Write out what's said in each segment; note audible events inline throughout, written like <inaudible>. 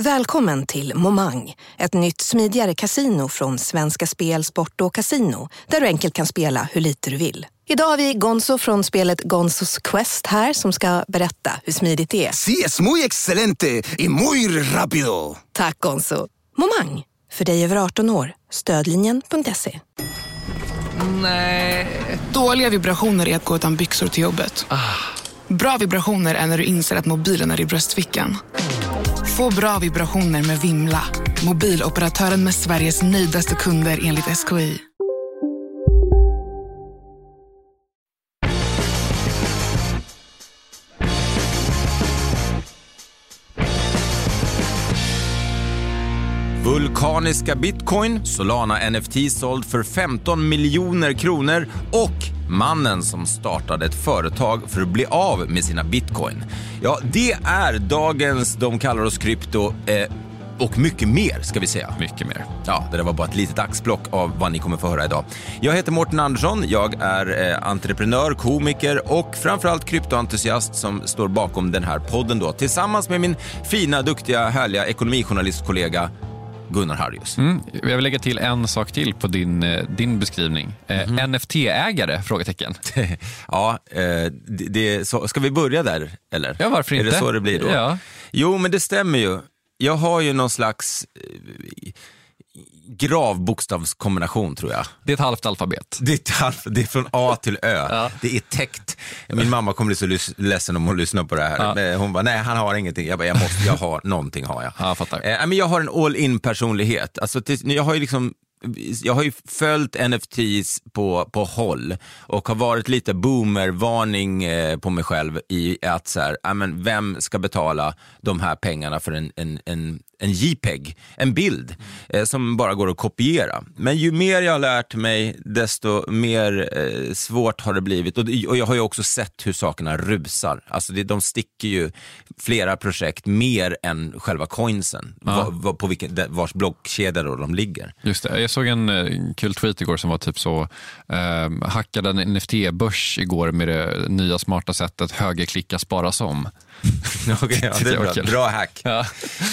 Välkommen till Momang, ett nytt smidigare casino från Svenska Spel, Sport och Casino där du enkelt kan spela hur lite du vill. Idag har vi Gonzo från spelet Gonzos Quest här som ska berätta hur smidigt det är. Sí, es muy excelente y muy rápido. Tack Gonzo. Momang, för dig över 18 år. Stödlinjen.se. Nej. Dåliga vibrationer är att gå utan byxor till jobbet. Bra vibrationer är när du inser att mobilen är i bröstfickan. Få bra vibrationer med Vimla. Mobiloperatören med Sveriges nöjdaste kunder enligt SKI. Vulkaniska bitcoin, Solana NFT såld för 15 miljoner kronor och mannen som startade ett företag för att bli av med sina bitcoin. Ja, det är dagens De kallar oss krypto eh, och mycket mer ska vi säga. Mycket mer. Ja, det där var bara ett litet axplock av vad ni kommer få höra idag. Jag heter Mårten Andersson, jag är eh, entreprenör, komiker och framförallt kryptoentusiast som står bakom den här podden då tillsammans med min fina, duktiga, härliga ekonomijournalistkollega Gunnar Harrius. Mm. Jag vill lägga till en sak till på din, eh, din beskrivning. Eh, NFT-ägare? Frågetecken. <laughs> ja, eh, det, så, ska vi börja där eller? Ja, varför Är inte? det så det blir då? Ja. Jo, men det stämmer ju. Jag har ju någon slags eh, gravbokstavskombination tror jag. Det är ett halvt alfabet. Det är, ett halv- det är från A till Ö. Det är täckt. Min mamma kommer bli så ledsen om hon lyssnar på det här. Ja. Men Hon bara, nej han har ingenting. Jag bara, jag måste, jag har någonting har jag. Ja, fattar. Eh, men jag har en all in personlighet. Alltså, jag har ju liksom jag har ju följt NFTs på, på håll och har varit lite boomervarning eh, på mig själv i att så här, ja, men vem ska betala de här pengarna för en, en, en, en JPEG, en bild eh, som bara går att kopiera. Men ju mer jag har lärt mig, desto mer eh, svårt har det blivit. Och, och jag har ju också sett hur sakerna rusar. Alltså det, de sticker ju flera projekt mer än själva coinsen, va, va, på vilken, där- vars blockkedja då de ligger. Just det. Jag såg en eh, kul tweet igår som var typ så, eh, hackade en NFT-börs igår med det nya smarta sättet högerklicka spara som. <laughs> Okej, ja, det är bra. bra hack. Ja.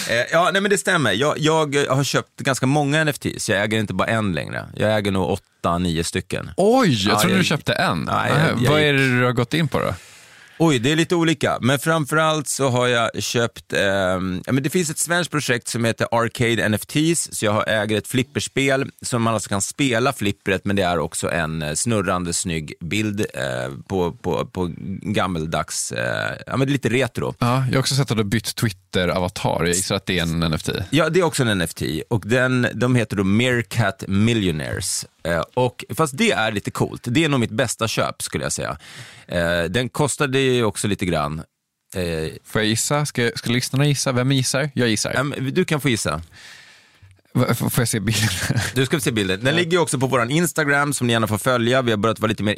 Eh, ja, nej men det stämmer. Jag, jag har köpt ganska många NFTs. Jag äger inte bara en längre. Jag äger nog åtta, nio stycken. Oj, jag Ja, trodde jag- du köpte en. Nej, jag- jag Vad är det du har gått in på då? Oj, det är lite olika. Men framförallt så har jag köpt, ja, men det finns ett svenskt projekt som heter Arcade NFTs, så jag har äger ett flipperspel som man alltså kan spela flippret, men det är också en eh, snurrande snygg bild eh, på, på, på gammeldags, eh, ja men lite retro. Ja, jag har också sett att du har bytt Twitter-avatar. Jag gissar att det är en NFT. Ja, det är också en NFT och den, de heter då Meerkat Millionaires. Eh, och, fast det är lite coolt. Det är nog mitt bästa köp skulle jag säga. Eh, den kostade ju också lite grann. Eh, Får jag gissa? Ska, ska lyssnarna gissa? Vem gissar? Jag gissar. men du kan få gissa. Får jag se bilden? Du ska få se bilden. Den ligger också på vår Instagram som ni gärna får följa. Vi har börjat vara lite mer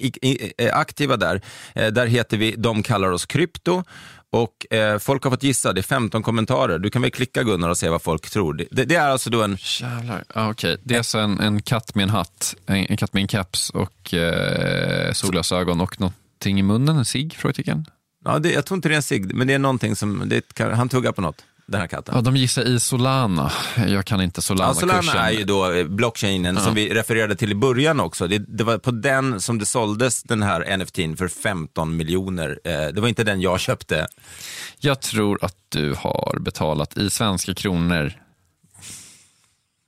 eh, aktiva där. Eh, där heter vi De kallar oss krypto. Och eh, folk har fått gissa, det är 15 kommentarer. Du kan väl klicka Gunnar och se vad folk tror. Det, det, är alltså då en Jävlar. Ah, Okej, det är alltså en, en katt med en hatt, en, en katt med en caps och eh, solglasögon och någonting i munnen, en cigg? Frågetecken. Ja, det, jag tror inte det är en cigg, men det är någonting som, det, kan- han tuggar på något, den här katten. Ja, de gissar i Solana. Jag kan inte Ja, Solana-kursen. Solana är ju då eh, blockchainen som vi refererade till i början också. Det, det var på den som det såldes den här NFTn för 15 miljoner. Eh, det var inte den jag köpte. Jag tror att du har betalat i svenska kronor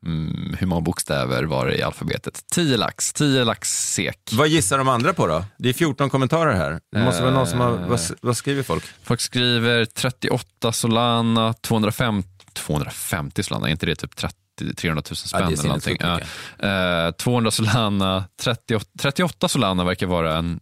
Mm, hur många bokstäver var det i alfabetet? 10 lax, 10 lax sek. Vad gissar de andra på då? Det är 14 kommentarer här. Det måste vara någon som har, vad, vad skriver folk? Folk skriver 38 Solana, 250, 250 Solana, är inte det typ 30, 300 000 spänn Ja, eller någonting? Ja. Eh, 200 Solana, 38, 38 Solana verkar vara en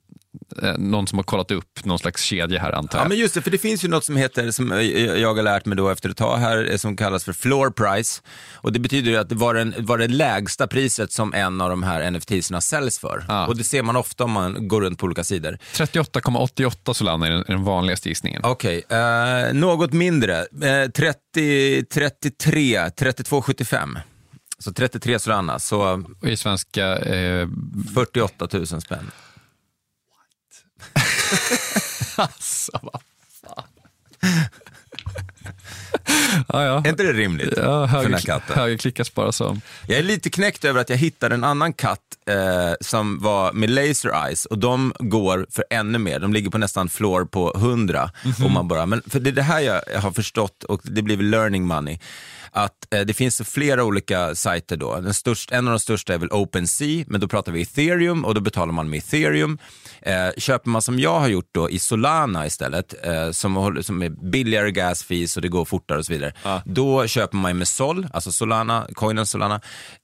någon som har kollat upp någon slags kedja här antar jag. Ja men just det, för det finns ju något som heter, som eh, jag har lärt mig då efter ett tag här, eh, som kallas för floor price. Och det betyder ju att det var, den, var det lägsta priset som en av de här NFTsarna säljs för. Ja. Och det ser man ofta om man går runt på olika sidor. 38,88 Solana är den, är den vanligaste gissningen. Okej, eh, något mindre. Eh, 30, 33, 32,75. Så 33 Solana, så Och i svenska, eh, 48 000 spänn. <laughs> alltså vad fan. <laughs> ja, ja. Är inte det rimligt Ja, höger, högerklickas bara som. Jag är lite knäckt över att jag hittade en annan katt eh, som var med laser eyes och de går för ännu mer. De ligger på nästan floor på 100. Och man bara, men för det är det här jag har förstått och det blir väl learning money. Att eh, det finns flera olika sajter då. Den största, en av de största är väl OpenSea, men då pratar vi ethereum och då betalar man med ethereum. Eh, köper man som jag har gjort då i Solana istället, eh, som, som är billigare gas fees och det går fortare och så vidare. Då köper man med Sol, alltså Solana, coinen Solana.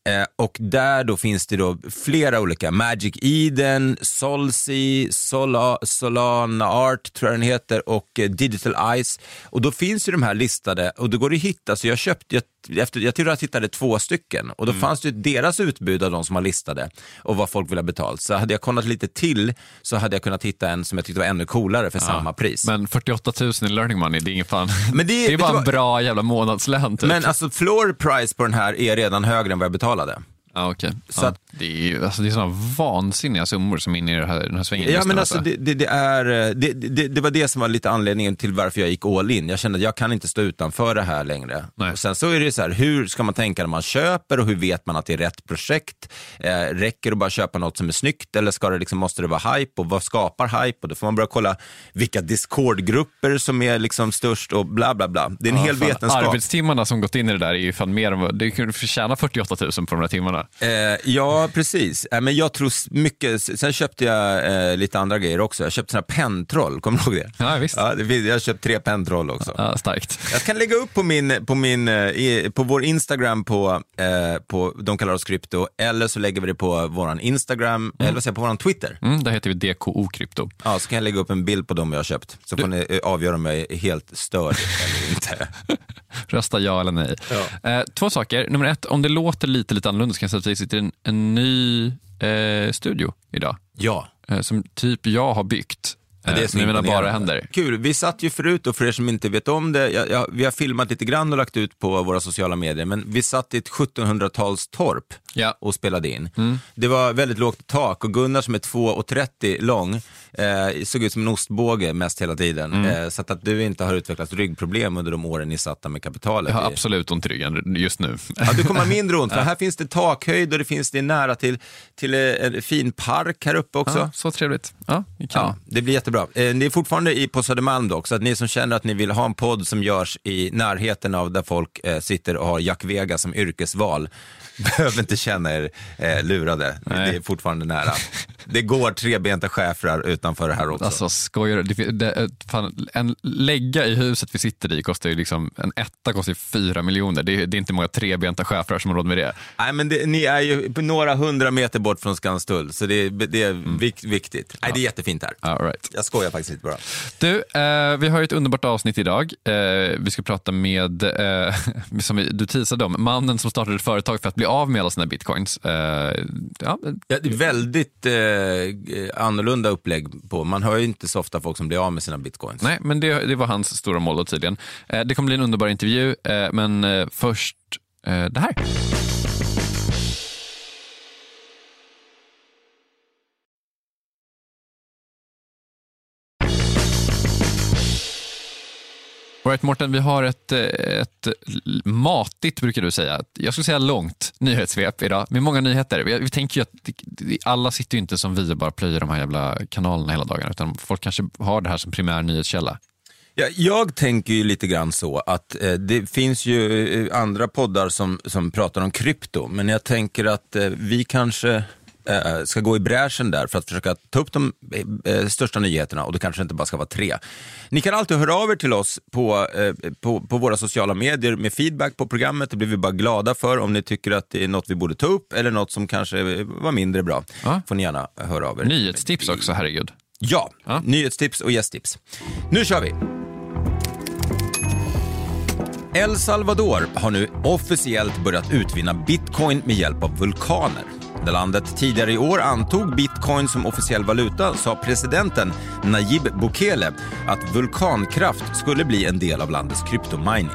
Eh, och där då finns det då flera olika, Magic Eden, Solsea, Sola, Solana Art tror jag den heter och eh, Digital Eyes. Och då finns ju de här listade och då går det att hitta, så jag köpte, jag, efter, jag tror jag hittade två stycken och då Mm. fanns det ju deras utbud av de som har listade och vad folk vill ha betalt. Så hade jag kollat lite till så hade jag kunnat hitta en som jag tyckte var ännu coolare för samma pris. Men 48 000 i learning money, det är ingen fan. <laughs> Men det- det är bara en bra jävla månadslön typ. Men alltså floor price på den här är redan högre än vad jag betalade. Ja, okej. Så ja, att- det är ju alltså, det är sådana vansinniga summor som är inne i det här, den här svängen. Ja men alltså det, det, det är, eh, det, det, det var det som var lite anledningen till varför jag gick all in. Jag kände att jag kan inte stå utanför det här längre. Nej. Och sen så är det så här, hur ska man tänka när man köper och hur vet man att det är rätt projekt? Eh, räcker det att bara köpa något som är snyggt eller ska det liksom, måste det vara hype och vad skapar hype? Och då får man börja kolla vilka Discord-grupper som är liksom störst och bla bla bla. Det är en Ja, hel fan, vetenskap. Arbetstimmarna som gått in i det där är ju fan mer än vad, du kunde förtjäna 48 000 på de där timmarna. Eh, ja, precis. Eh, men jag tror mycket, sen köpte jag eh, lite andra grejer också. Jag köpte såna pentroll, kommer du ihåg det? Ja, visst. Ja, det jag har köpt tre pentroll också. Ja, starkt. Jag kan lägga upp på, min, på, min, eh, på vår Instagram på, eh, på De kallar oss krypto, eller så lägger vi det på vår Instagram, eller vad säger på vår Twitter. Mm, där heter vi DKO Krypto. Ja, så kan jag lägga upp en bild på dem jag har köpt. Så får ni eh, avgöra om jag är helt störd eller inte. <laughs> Rösta ja eller nej. Eh, två saker. Nummer ett, om det låter lite, lite annorlunda så kan säga att vi sitter i en, en ny eh, studio idag. Ja. Eh, som typ jag har byggt. Ja, det är så med mina bara händer. Kul. Vi satt ju förut, och för er som inte vet om det, jag, jag, vi har filmat lite grann och lagt ut på våra sociala medier, men vi satt i ett 1700-talstorp Ja. och spelade in. Det var väldigt lågt i tak och Gunnar som är 2,30 lång eh, såg ut som en ostbåge mest hela tiden. Eh, så att, att du inte har utvecklat ryggproblem under de åren ni satt där med kapitalet. Jag har det- absolut ont i ryggen just nu. Ja, du kommer ha mindre ont, <laughs> för här finns det takhöjd och det finns det är nära till, till eh, en fin park här uppe också. Ja, så trevligt. Ja, kan. Ja, det blir jättebra. Eh, Ni är fortfarande i, på Södermalm dock, så att ni som känner att ni vill ha en podd som görs i närheten av där folk eh, sitter och har Jack Vega som yrkesval, <laughs> behöver inte känna er eh, lurade. Nej. Det är fortfarande nära. <laughs> Det går trebenta schäfrar utanför det här också. Alltså skojar du? Det, det, fan, en lägga i huset vi sitter i kostar ju liksom, en etta kostar ju fyra miljoner. Det, är- det är inte många trebenta schäfrar som har råd med det. Nej, men det, ni är ju några hundra meter bort från Skanstull, så det, är- det är vik, viktigt. Nej, det är jättefint här. All right. Jag skojar faktiskt inte bara. Du, eh, vi har ju ett underbart avsnitt idag. Eh, vi ska prata med, eh, <laughs> som vi, du teasade om, mannen som startade ett företag för att bli av med alla sina bitcoins. Eh, ja, Ja, det är väldigt eh, Eh, annorlunda upplägg på. Man hör ju inte så ofta folk som blir av med sina bitcoins. nej, men det, det var hans stora mål då tydligen. Eh, det kommer bli en underbar intervju, eh, men först det här. Right, Mårten, vi har ett, eh, ett matigt, brukar du säga, jag skulle säga långt nyhetssvep idag med många nyheter. Vi, vi tänker ju att alla sitter ju inte som vi och bara plöjer de här jävla kanalerna hela dagen, utan folk kanske har det här som primär nyhetskälla. Ja, jag tänker ju lite grann så att eh, det finns ju eh, andra poddar som, som pratar om krypto, men jag tänker att eh, vi kanske ska gå i bräschen där för att försöka ta upp de eh, största nyheterna och då kanske det inte bara ska vara tre. Ni kan alltid höra av er till oss på, eh, på, på våra sociala medier med feedback på programmet. Det blir vi bara glada för om ni tycker att det är något vi borde ta upp eller något som kanske var mindre bra. Ja. får ni gärna höra av er. Nyhetstips också, herregud. Ja, Ja. nyhetstips och gästtips. Nu kör vi! El Salvador har nu officiellt börjat utvinna bitcoin med hjälp av vulkaner. När landet tidigare i år antog bitcoin som officiell valuta sa presidenten Nayib Bukele att vulkankraft skulle bli en del av landets kryptomining.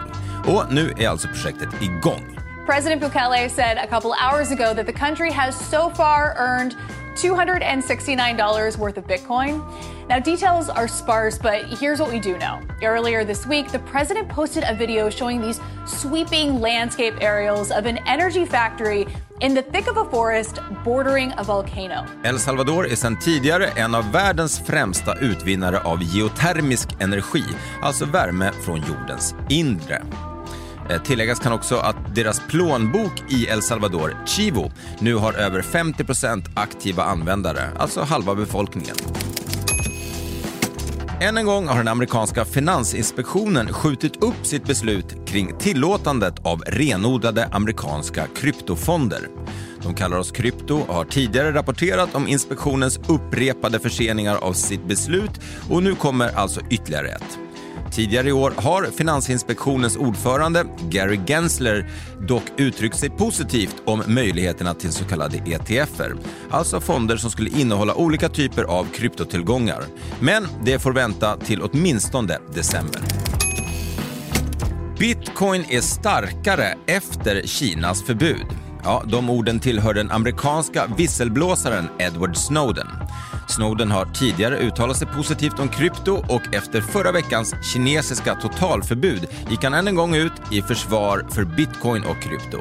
Och nu är alltså projektet igång. President Bukele said a couple hours ago that the country has so far earned $269 worth of Bitcoin. Now, details are sparse, but here's what we do know. Earlier this week, the president posted a video showing these sweeping landscape aerials of an energy factory in the thick of a forest bordering a volcano. El Salvador är sedan tidigare en av världens främsta utvinnare av geotermisk energi, alltså värme från jordens inre. Eh, tilläggas kan också att deras plånbok i El Salvador, Chivo, nu har över 50% aktiva användare, alltså halva befolkningen. Än en gång har den amerikanska finansinspektionen skjutit upp sitt beslut kring tillåtandet av renodlade amerikanska kryptofonder. De kallar oss krypto och har tidigare rapporterat om inspektionens upprepade förseningar av sitt beslut och nu kommer alltså ytterligare ett. Tidigare i år har Finansinspektionens ordförande Gary Gensler dock uttryckt sig positivt om möjligheterna till så kallade ETFer, alltså fonder som skulle innehålla olika typer av kryptotillgångar. Men det får vänta till åtminstone december. Bitcoin är starkare efter Kinas förbud. Ja, de orden tillhör den amerikanska visselblåsaren Edward Snowden. Snowden har tidigare uttalat sig positivt om krypto och efter förra veckans kinesiska totalförbud gick han än en gång ut i försvar för bitcoin och krypto.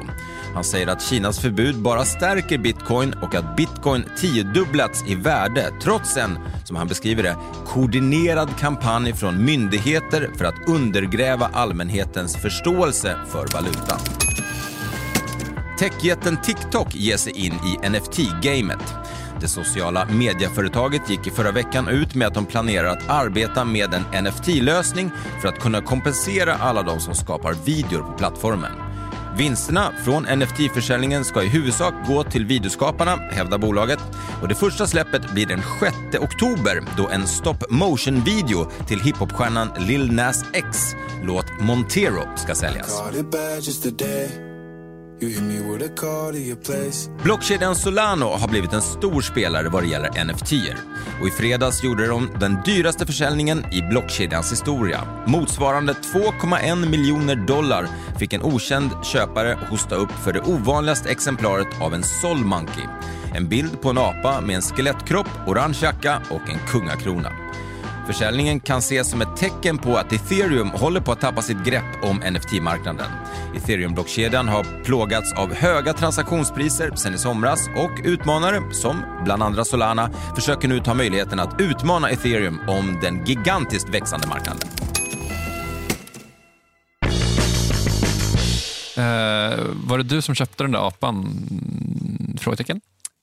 Han säger att Kinas förbud bara stärker bitcoin och att bitcoin tiodubblats i värde trots en, som han beskriver det, koordinerad kampanj från myndigheter för att undergräva allmänhetens förståelse för valutan. Techjätten TikTok ger sig in i NFT-gamet. Det sociala medieföretaget gick i förra veckan ut med att de planerar att arbeta med en NFT-lösning för att kunna kompensera alla de som skapar videor på plattformen. Vinsterna från NFT-försäljningen ska i huvudsak gå till videoskaparna, hävdar bolaget. Och det första släppet blir den 6 oktober då en stop motion-video till hiphopstjärnan Lil Nas X låt Montero ska säljas. Blockkedjan Solano har blivit en stor spelare vad det gäller NFT-er. Och i fredags gjorde de den dyraste försäljningen i blockkedjans historia. Motsvarande 2,1 miljoner dollar fick en okänd köpare hosta upp för det ovanligaste exemplaret av en Sol Monkey. En bild på en apa med en skelettkropp, orange jacka och en kungakrona. Försäljningen kan ses som ett tecken på att ethereum håller på att tappa sitt grepp om NFT-marknaden. Ethereum-blockkedjan har plågats av höga transaktionspriser sedan i somras och utmanare, som bland andra Solana, försöker nu ta möjligheten att utmana ethereum om den gigantiskt växande marknaden. Uh, var det du som köpte den där apan? Frågetecken.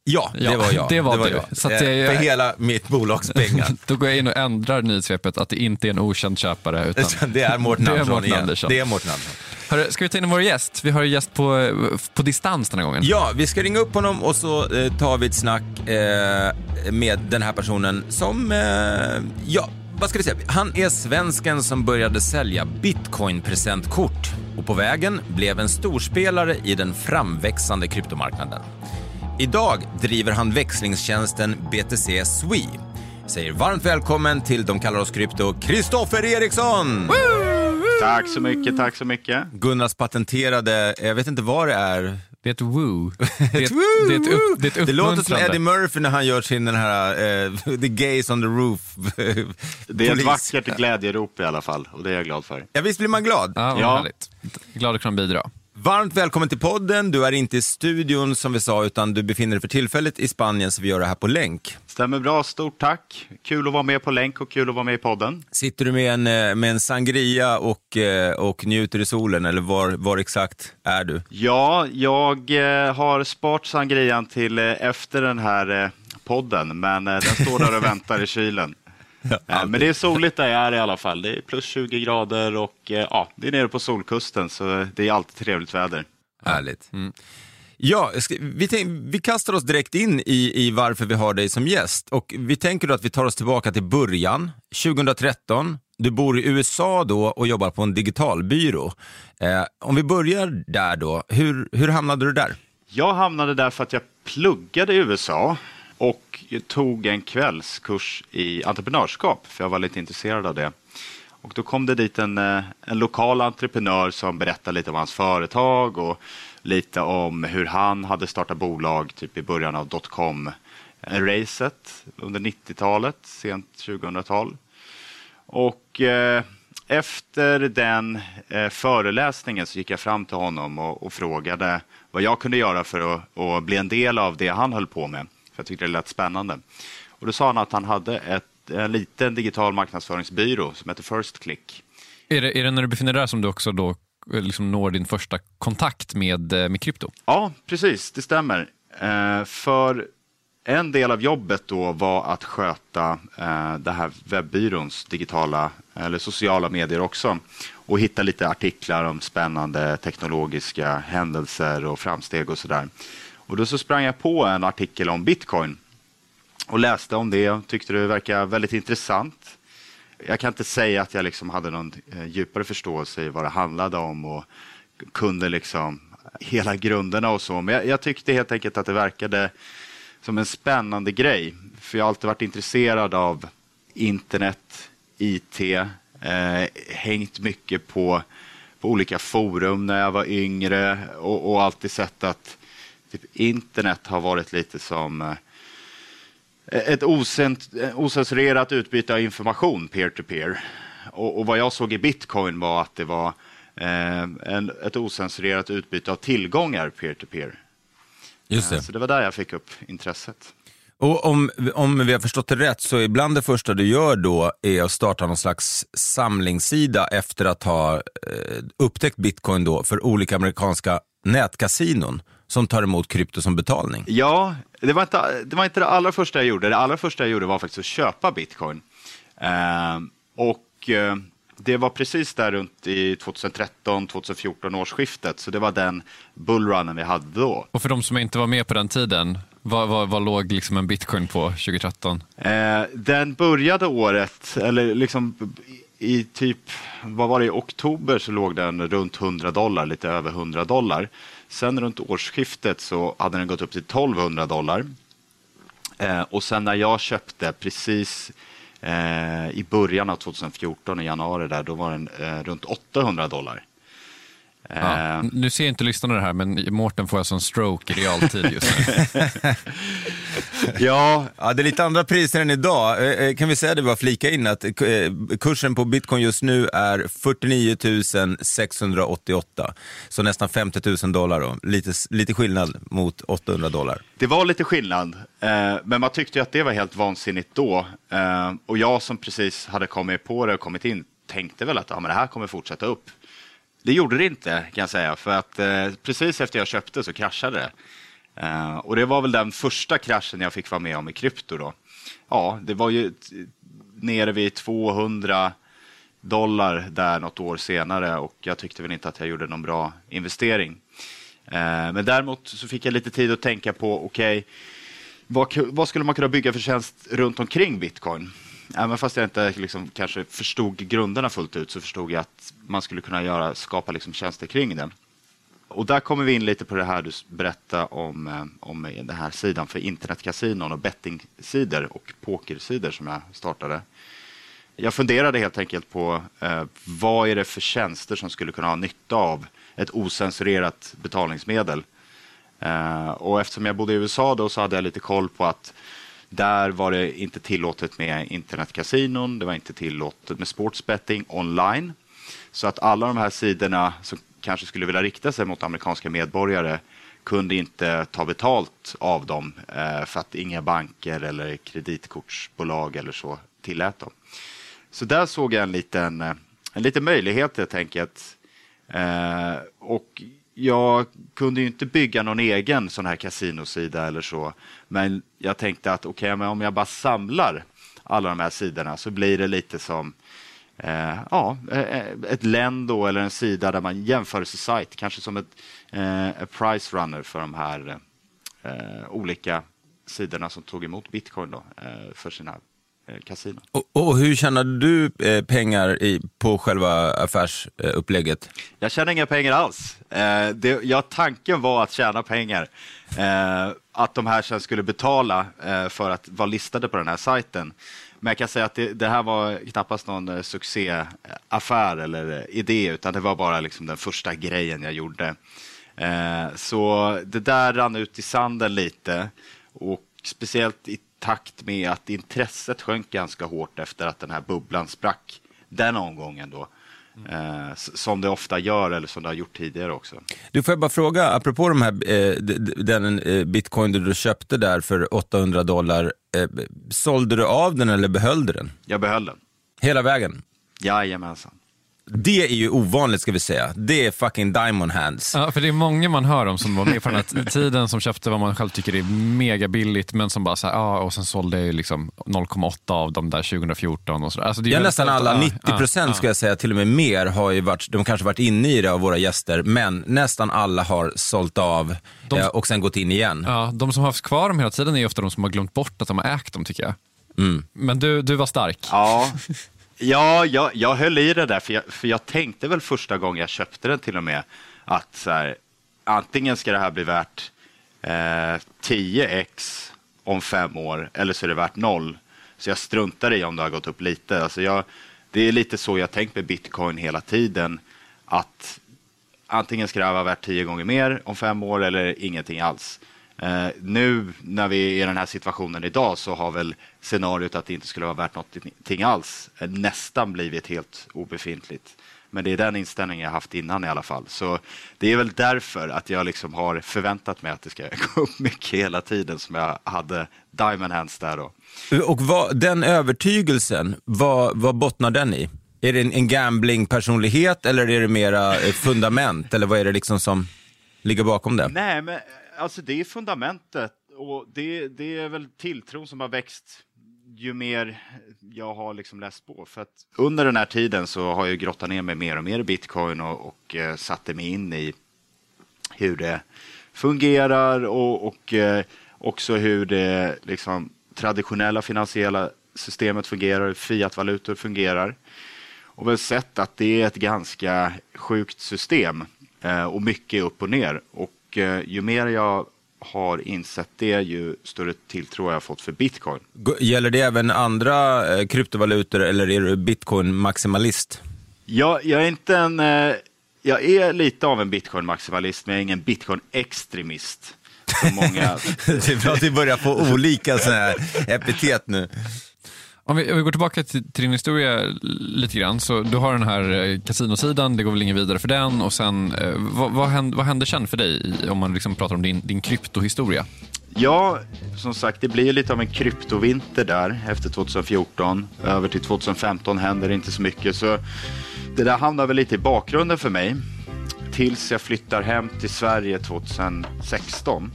Ja, det Ja, var jag. <laughs> det var du. jag. Så att Eh, jag- För hela mitt bolags pengar. <laughs> Då går jag in och ändrar nyhetssvepet att det inte är en okänd köpare. Utan... <laughs> det är Mårten Det Andersson igen. Andersson. Det är Mårten Andersson. Hörru, ska vi ta in vår gäst? Vi har en gäst på, på distans den här gången. Ja, vi ska ringa upp honom och så eh, tar vi ett snack eh, med den här personen som, eh, ja, vad ska vi säga? Han är svensken som började sälja bitcoin-presentkort och på vägen blev en storspelare i den framväxande kryptomarknaden. Idag driver han växlingstjänsten BTC Swe. Säger varmt välkommen till De kallar oss krypto, Kristoffer Eriksson! Tack så mycket, tack så mycket. Gunnars patenterade, jag vet inte vad det är, Det är ett woo. <laughs> Det är ett, det är ett, upp, det är ett Det låter som. Eddie Murphy när han gör sin den här eh, <laughs> The Gays on the Roof. Det är ett vackert glädjerop i alla fall och det är jag glad för. Ja, visst blir man glad? Ja, Ja. Glad att kunna bidra. Varmt välkommen till podden. Du är inte i studion som vi sa, utan du befinner dig för tillfället i Spanien, så vi gör det här på länk. Stämmer bra, stort tack. Kul att vara med på länk och kul att vara med i podden. Sitter du med en, eh, med en sangria och, eh, och njuter i solen, eller var, var exakt är du? Ja, jag eh, har sparat sangrian till efter den här podden, men den står där och <laughs> väntar i kylen. Eh, men det är soligt där jag är i alla fall. Det är plus 20 grader och eh, ja, det är nere på solkusten, så det är alltid trevligt väder. Härligt. Ja, vi, tänk, vi kastar oss direkt in i, i varför vi har dig som gäst. Och vi tänker då att vi tar oss tillbaka till början, 2013. Du bor i USA då och jobbar på en digitalbyrå. Eh, om vi börjar där då, hur, hur hamnade du där? Jag hamnade där för att jag pluggade i USA och tog en kvällskurs i entreprenörskap, för jag var lite intresserad av det. Och då kom det dit en, eh, en lokal entreprenör som berättade lite om hans företag och lite om hur han hade startat bolag typ i början av dotcom-racet under 90-talet, sent 2000-tal. Och eh, efter den eh, föreläsningen så gick jag fram till honom och, och frågade vad jag kunde göra för att, att, bli en del av det han höll på med. För jag tyckte det lät spännande. Och då sa han att han hade ett, en liten digital marknadsföringsbyrå som heter First Click. Är det, är det när du befinner dig där som du också då eh, liksom når din första kontakt med, eh, med krypto? Ja, precis. Det stämmer. Eh, för en del av jobbet då var att sköta eh, det här webbyråns digitala eller sociala medier också och hitta lite artiklar om spännande teknologiska händelser och framsteg och sådär. Och då så sprang jag på en artikel om bitcoin och läste om det och tyckte det verkade väldigt intressant. Jag kan inte säga att jag liksom hade någon eh, djupare förståelse i vad det handlade om och kunde liksom hela grunderna och så. Men jag, jag tyckte helt enkelt att det verkade som en spännande grej. För jag har alltid varit intresserad av internet, IT, eh, hängt mycket på, på olika forum när jag var yngre och, och alltid sett att typ, internet har varit lite som eh, ett ocensurerat utbyte av information peer-to-peer. -peer. Och, och, vad jag såg i bitcoin var att det var eh, en, ett ocensurerat utbyte av tillgångar peer-to-peer. -peer. Just det. Så det var där jag fick upp intresset. Och om, om vi har förstått det rätt så ibland det första du gör då är att starta någon slags samlingssida efter att ha eh, upptäckt bitcoin då för olika amerikanska nätkasinon som tar emot krypto som betalning. Ja, det var, inte, det var inte det allra första jag gjorde. Det allra första jag gjorde var faktiskt att köpa bitcoin. Eh, och eh, det var precis där runt i 2013-2014 årsskiftet, så det var den bullrunnen vi hade då. Och för de som inte var med på den tiden, vad, vad, vad låg liksom en bitcoin på 2013? Eh, den började året, eller liksom i typ, vad var det, i oktober så låg den runt 100 dollar, lite över 100 dollar. Sen runt årsskiftet så hade den gått upp till 1200 dollar. Eh, och sen när jag köpte precis eh, i början av 2014, i januari, där, då var den eh, runt 800 dollar. Ja, eh, nu ser inte lyssnarna det här, men Mårten får alltså en stroke i realtid just nu. <laughs> ja. ja, det är lite andra priser än idag. Eh, eh, kan vi säga det, bara flika in att kursen på bitcoin just nu är 49 688. Så nästan 50 000 dollar då. Lite, lite skillnad mot 800 dollar. Det var lite skillnad, men man tyckte att det var helt vansinnigt då. Och jag som precis hade kommit på det och kommit in tänkte väl att ja, men det här kommer fortsätta upp. Det gjorde det inte kan jag säga, för att eh, precis efter jag köpte så kraschade det. Eh, och det var väl den första kraschen jag fick vara med om i krypto då. Ja, det var ju nere vid 200 dollar där något år senare och jag tyckte väl inte att jag gjorde någon bra investering. Eh, men däremot så fick jag lite tid att tänka på, okej, okay, vad, vad, skulle man kunna bygga för tjänst runt omkring bitcoin? Även fast jag inte liksom kanske förstod grunderna fullt ut så förstod jag att man skulle kunna göra, skapa liksom tjänster kring den. Och där kommer vi in lite på det här du berättade om, eh, om den här sidan för internetkasinon och bettingsidor och pokersidor som jag startade. Jag funderade helt enkelt på eh, vad är det för tjänster som skulle kunna ha nytta av ett osensurerat betalningsmedel. Eh, och eftersom jag bodde i USA då så hade jag lite koll på att där var det inte tillåtet med internetkasinon, det var inte tillåtet med sportsbetting online. Så att alla de här sidorna som kanske skulle vilja rikta sig mot amerikanska medborgare kunde inte ta betalt av dem eh, för att inga banker eller kreditkortsbolag eller så tillät dem. Så där såg jag en liten, eh, en liten möjlighet helt enkelt. Eh, och jag kunde ju inte bygga någon egen sån här kasinosida eller så. Men jag tänkte att okej, okay, om jag bara samlar alla de här sidorna så blir det lite som eh, ja, eh, ett Lendo eller en sida där man jämförelsesajt, kanske som ett eh, price runner för de här eh, olika sidorna som tog emot bitcoin då, eh, för sina kasinon. Och, och hur tjänade du eh, pengar i, på själva affärsupplägget? Jag tjänade inga pengar alls. Eh, det, ja, tanken var att tjäna pengar. Eh, att de här sen skulle betala eh, för att vara listade på den här sajten. Men jag kan säga att det, det här var knappast någon eh, succéaffär eller eh, idé, utan det var bara liksom den första grejen jag gjorde. Eh, så det där rann ut i sanden lite och speciellt i takt med att intresset sjönk ganska hårt efter att den här bubblan sprack den omgången då. Eh, s- som det ofta gör eller som det har gjort tidigare också. Du får jag bara fråga, apropå de här, eh, den eh, bitcoin du köpte där för 800 dollar, eh, sålde du av den eller behöll du den? Jag behöll den. Hela vägen? Jajamensan. Det är ju ovanligt ska vi säga. Det är fucking diamond hands. Ja, för det är många man hör om som var med på den här tiden som köpte vad man själv tycker är mega billigt men som bara så här, ja, och sen sålde jag ju liksom 0,8 av dem där 2014 och så där. Alltså det är Ja, nästan alla, ja, 90 procent ja, ska jag säga, till och med mer, har ju varit, de kanske varit inne i det av våra gäster, men nästan alla har sålt av De- eh, och sen gått in igen. Ja, de som har haft kvar dem hela tiden är ofta de som har glömt bort att de har ägt dem tycker jag. Mm. Men du, du var stark. Ja, ja jag, jag höll i det där, för jag, för jag tänkte väl första gången jag köpte den till och med att så här, antingen ska det här bli värt eh, 10x om fem år eller så är det värt noll. Så jag struntar i om det har gått upp lite. Alltså jag, det är lite så jag tänkt med bitcoin hela tiden. Att antingen ska det här vara värt tio gånger mer om fem år eller ingenting alls. Eh, nu när vi är i den här situationen idag så har väl scenariot att det inte skulle vara värt någonting alls eh, nästan blivit helt obefintligt. Men det är den inställningen jag haft innan i alla fall. Så det är väl därför att jag liksom har förväntat mig att det ska <laughs> gå upp mycket hela tiden som jag hade Diamond Hands där då. Och vad, den övertygelsen, vad, vad bottnar den i? Är det en, en gambling-personlighet eller är det mera ett fundament? Eller vad är det liksom som ligger bakom det? Nej, men alltså det är fundamentet och det, det är väl tilltron som har växt ju mer jag har liksom läst på. För att under den här tiden så har jag grottat ner mig mer och mer i bitcoin och, och eh, satte mig in i hur det fungerar och, och eh, också hur det liksom, traditionella finansiella systemet fungerar, hur fiatvalutor fungerar. Och väl sett att det är ett ganska sjukt system eh, och mycket upp och ner. Och eh, ju mer jag har insett det, ju större tilltro har jag fått för bitcoin. Gäller det även andra eh, kryptovalutor eller är du bitcoin-maximalist? Jag, jag är inte en... Eh, jag är lite av en bitcoin-maximalist, men jag är ingen bitcoin-extremist. Många... <laughs> det är bra att vi börjar få olika såna här epitet nu. Om vi, om vi går tillbaka till, till din historia lite grann. Så du har den här eh, kasinosidan, det går väl ingen vidare för den. Och sen, eh, vad, vad, hände, vad hände sen för dig om man liksom pratar om din, din kryptohistoria? Ja, som sagt, det blir lite av en kryptovinter där efter 2014. Över till 2015 händer det inte så mycket. Så det där hamnar väl lite i bakgrunden för mig. Tills jag flyttar hem till Sverige 2016.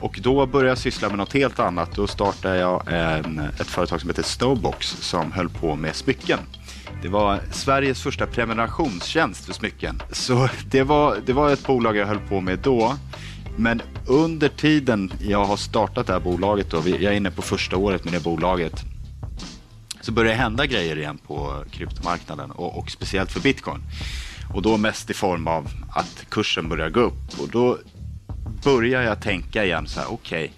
Och då började jag syssla med något helt annat. Då startade jag en, ett företag som heter Snowbox som höll på med smycken. Det var Sveriges första prenumerationstjänst för smycken. Så det var, det var ett bolag jag höll på med då. Men under tiden jag har startat det här bolaget, då, jag är inne på första året med det bolaget, så börjar det hända grejer igen på kryptomarknaden och, och speciellt för bitcoin. Och då mest i form av att kursen börjar gå upp. Och då börjar jag tänka igen så här, okej,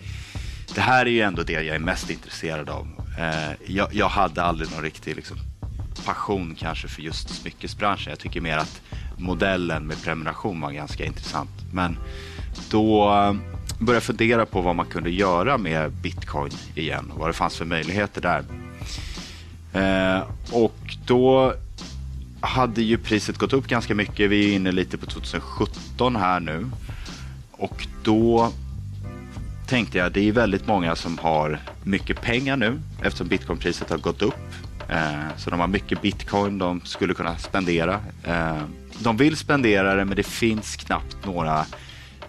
det här är ju ändå det jag är mest intresserad av. Eh, jag, jag hade aldrig någon riktig liksom, passion kanske för just smyckesbranschen. Jag tycker mer att modellen med prenumeration var ganska intressant. Men då eh, började jag fundera på vad man kunde göra med bitcoin igen och vad det fanns för möjligheter där. Eh, och då hade ju priset gått upp ganska mycket. Vi är inne lite på 2017 här nu. Och då tänkte jag, det är väldigt många som har mycket pengar nu eftersom bitcoinpriset har gått upp. Eh, så de har mycket bitcoin de skulle kunna spendera. Eh, de vill spendera det men det finns knappt några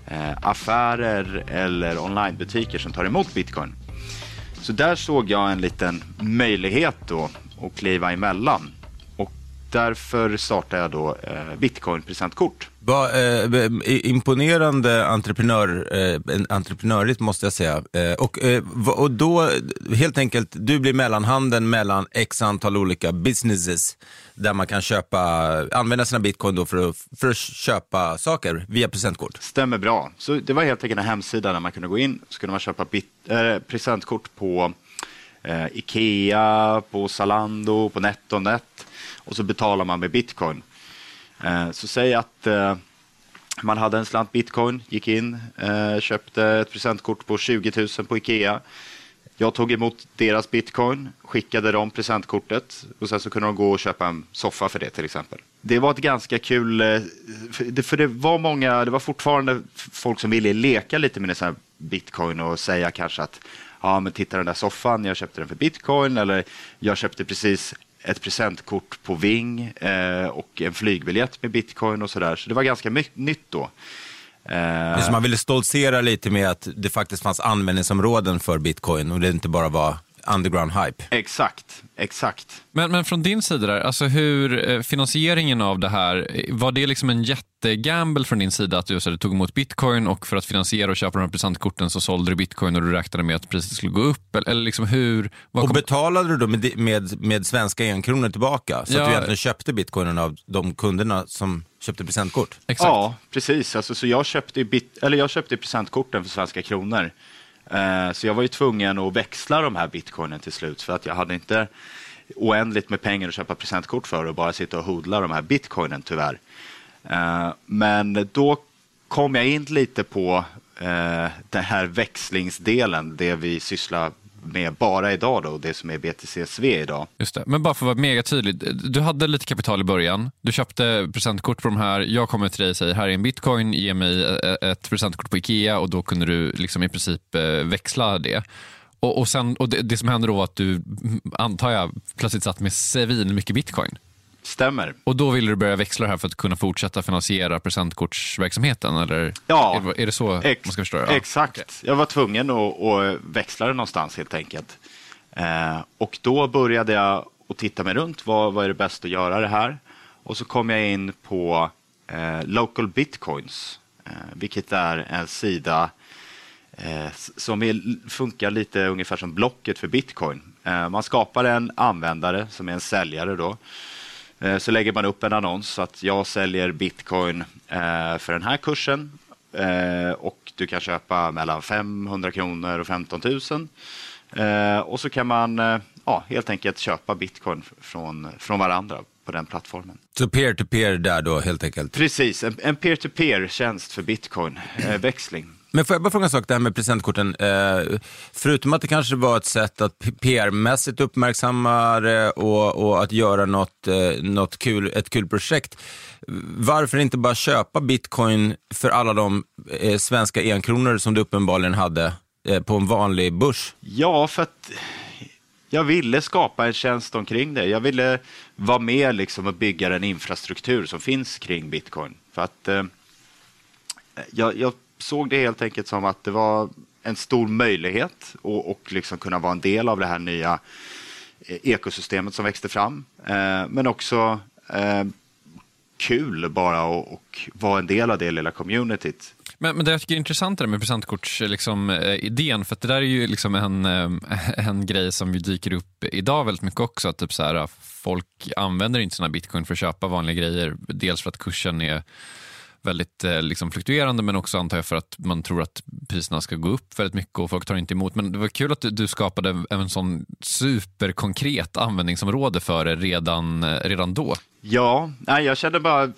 eh, affärer eller onlinebutiker som tar emot bitcoin. Så där såg jag en liten möjlighet då att kliva emellan därför startade jag då eh, Bitcoin-presentkort. Va, eh, imponerande entreprenör, eh, entreprenörigt måste jag säga. Eh, och, eh, och då, helt enkelt, du blir mellanhanden mellan x antal olika businesses där man kan köpa, använda sina bitcoin då för, att, för att köpa saker via presentkort. Stämmer bra. Så det var helt enkelt en hemsida där man kunde gå in, så kunde man köpa bit, äh, presentkort på eh, Ikea, på Zalando, på NetOnNet och så betalar man med bitcoin. Eh, så säg att eh, man hade en slant bitcoin, gick in, eh, köpte ett presentkort på 20 000 på Ikea. Jag tog emot deras bitcoin, skickade dem presentkortet och sen så kunde de gå och köpa en soffa för det till exempel. Det var ett ganska kul, för det var många, det var fortfarande folk som ville leka lite med det bitcoin och säga kanske att ja men titta den där soffan, jag köpte den för bitcoin eller jag köpte precis ett presentkort på Ving eh, och en flygbiljett med bitcoin och sådär. Så det var ganska nytt då. Eh, så man ville stoltsera lite med att det faktiskt fanns användningsområden för bitcoin och det inte bara var underground hype. Exakt, exakt. Men, men från din sida, där, alltså hur eh, finansieringen av det här, var det liksom en jättegamble från din sida att du, så, du tog emot bitcoin och för att finansiera och köpa de här presentkorten så sålde du bitcoin och du räknade med att priset skulle gå upp? Eller, eller liksom hur, och kom... betalade du då med, med, med svenska enkronor tillbaka? Så ja. att du egentligen köpte bitcoinen av de kunderna som köpte presentkort? Exakt. Ja, precis. Alltså, så jag köpte, bit, eller jag köpte presentkorten för svenska kronor. Eh, så jag var ju tvungen att växla de här bitcoinen till slut för att jag hade inte oändligt med pengar att köpa presentkort för och bara sitta och hodla de här bitcoinen tyvärr. Eh, men då kom jag in lite på eh, den här växlingsdelen, det vi sysslar med bara idag då, det som är BTCSV idag. Just det. Men bara för att vara mega tydlig, du hade lite kapital i början, du köpte presentkort på de här, jag kommer till dig och säger här är en bitcoin, ge mig eh, ett presentkort på Ikea och då kunde du liksom i princip eh, växla det. Och, och, sen, och det, det som hände då var att du, antar jag, plötsligt satt med svin mycket bitcoin. Stämmer. Och då ville du börja växla här för att kunna fortsätta finansiera presentkortsverksamheten? Eller ja, är, det, är det så man ska förstå det? Ja. Exakt. Okay. Jag var tvungen att, att, växla det någonstans helt enkelt. Eh, och då började jag att titta mig runt. Vad, vad är det bäst att göra det här? Och så kom jag in på eh, Local Bitcoins, eh, vilket är en sida eh, som är, funkar lite ungefär som Blocket för bitcoin. Eh, man skapar en användare som är en säljare då så lägger man upp en annons att jag säljer bitcoin eh, för den här kursen eh, och du kan köpa mellan 500 kronor och 15 000. Och så kan man ja, helt enkelt köpa bitcoin från, från varandra på den plattformen. Så peer-to-peer -peer där då helt enkelt? Precis, en peer-to-peer-tjänst för bitcoin-växling. Men får jag bara fråga en sak, det här med presentkorten. Eh, förutom att det kanske var ett sätt att PR-mässigt uppmärksamma det och, och, att göra något, eh, något kul, ett kul projekt. Varför inte bara köpa bitcoin för alla de eh, svenska enkronor som du uppenbarligen hade eh, på en vanlig börs? Ja, för att jag ville skapa en tjänst omkring det. Jag ville vara med liksom och bygga den infrastruktur som finns kring bitcoin. För att eh, jag, jag såg det helt enkelt som att det var en stor möjlighet och, och liksom kunna vara en del av det här nya eh, ekosystemet som växte fram. Eh, men också eh, kul bara och, och vara en del av det lilla communityt. Men, men det jag tycker är intressant med presentkortsidén, liksom, eh, för att det där är ju liksom en, eh, <laughs> en grej som ju dyker upp idag väldigt mycket också. Att typ så här, folk använder inte sina bitcoin för att köpa vanliga grejer. Dels för att kursen är väldigt eh, liksom fluktuerande men också antar jag för att man tror att priserna ska gå upp väldigt mycket och folk tar inte emot. Men det var kul att du, du skapade en sån superkonkret användningsområde för det redan, eh, redan då. Ja, nej, jag kände bara eh,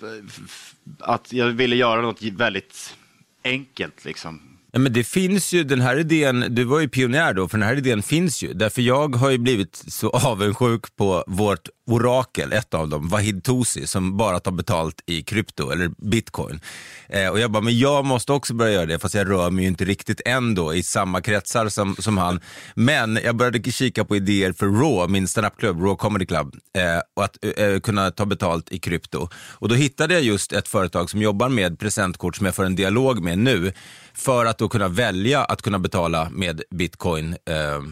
att jag ville göra något väldigt enkelt. Liksom. Ja, men det finns ju, den här idén, du var ju pionjär då, för den här idén finns ju. Därför jag har ju blivit så avundsjuk på vårt orakel, ett av dem, Wahid Tosi, som bara tar betalt i krypto eller bitcoin. Eh, och jag bara, men jag måste också börja göra det, fast jag rör mig ju inte riktigt ändå i samma kretsar som, som han. Men jag började kika på idéer för Raw, min standupklubb, Raw Comedy Club, eh, och att eh, kunna ta betalt i krypto. Och då hittade jag just ett företag som jobbar med presentkort som jag får en dialog med nu, för att då kunna välja att kunna betala med bitcoin eh,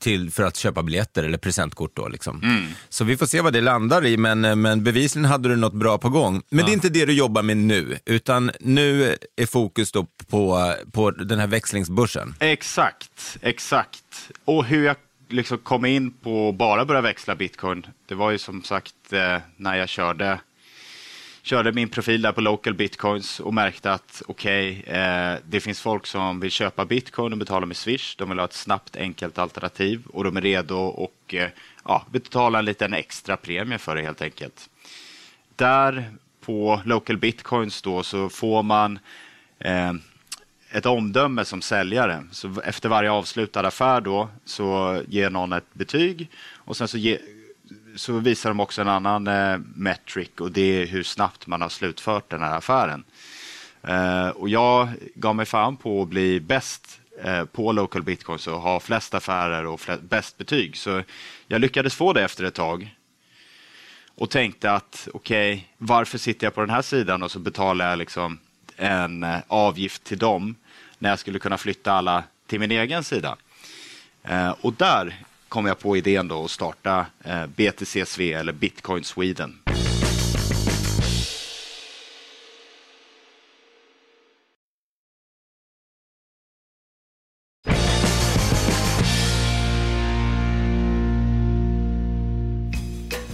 till, för att köpa biljetter eller presentkort. Då, liksom. mm. Så vi får se vad det landar i, men, men bevisligen hade du något bra på gång. Men ja. det är inte det du jobbar med nu, utan nu är fokus då på, på den här växlingsbörsen. Exakt, exakt. Och hur jag liksom kom in på att bara börja växla bitcoin, det var ju som sagt eh, när jag körde körde min profil där på local bitcoins och märkte att okej, okay, eh, det finns folk som vill köpa bitcoin och betala med Swish. De vill ha ett snabbt, enkelt alternativ och de är redo och eh, ja, betala en liten extra premie för det helt enkelt. Där på local bitcoins då så får man eh, ett omdöme som säljare. Så efter varje avslutad affär då så ger någon ett betyg och sen så ge, så visar de också en annan eh, metric och det är hur snabbt man har slutfört den här affären. Eh, och jag gav mig fan på att bli bäst eh, på local bitcoins och ha flest affärer och flest, bäst betyg. Så jag lyckades få det efter ett tag och tänkte att okej, okay, varför sitter jag på den här sidan och så betalar jag liksom en eh, avgift till dem när jag skulle kunna flytta alla till min egen sida. Eh, och där kom jag på idén då att starta eh, BTCSV eller Bitcoin Sweden.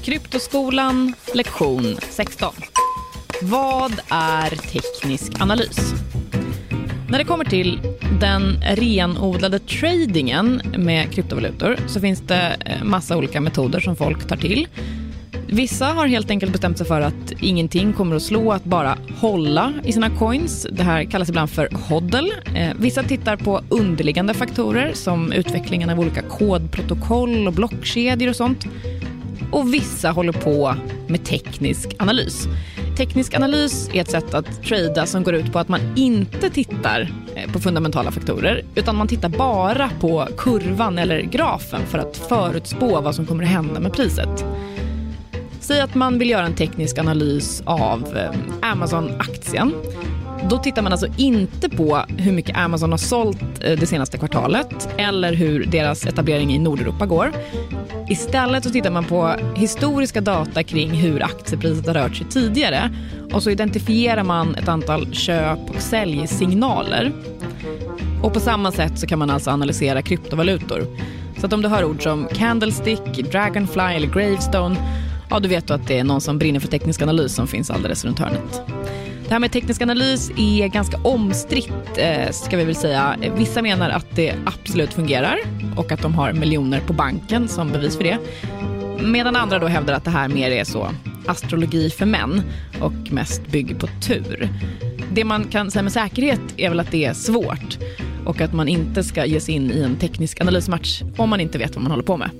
Kryptoskolan, lektion 16. Vad är teknisk analys? När det kommer till den renodlade tradingen med kryptovalutor så finns det eh, massa olika metoder som folk tar till. Vissa har helt enkelt bestämt sig för att ingenting kommer att slå att bara hålla i sina coins. Det här kallas ibland för hodl. Eh, vissa tittar på underliggande faktorer som utvecklingen av olika kodprotokoll och blockkedjor och sånt. Och vissa håller på med teknisk analys. Teknisk analys är ett sätt att trada som går ut på att man inte tittar eh, på fundamentala faktorer utan man tittar bara på kurvan eller grafen för att förutspå vad som kommer att hända med priset. Säg att man vill göra en teknisk analys av eh, Amazon-aktien. Då tittar man alltså inte på hur mycket Amazon har sålt eh, det senaste kvartalet eller hur deras etablering i Nordeuropa går. Istället så tittar man på historiska data kring hur aktiepriset har rört sig tidigare och så identifierar man ett antal köp och säljsignaler. Och på samma sätt så kan man alltså analysera kryptovalutor. Så att om du hör ord som candlestick, dragonfly eller gravestone, ja du vet du att det är någon som brinner för teknisk analys som finns alldeles runt hörnet. Det här med teknisk analys är ganska omstritt, eh, ska vi väl säga. Vissa menar att det absolut fungerar och att de har miljoner på banken som bevis för det. Medan andra då hävdar att det här mer är så astrologi för män och mest bygger på tur. Det man kan säga med säkerhet är väl att det är svårt och att man inte ska ge sig in i en teknisk analysmatch om man inte vet vad man håller på med.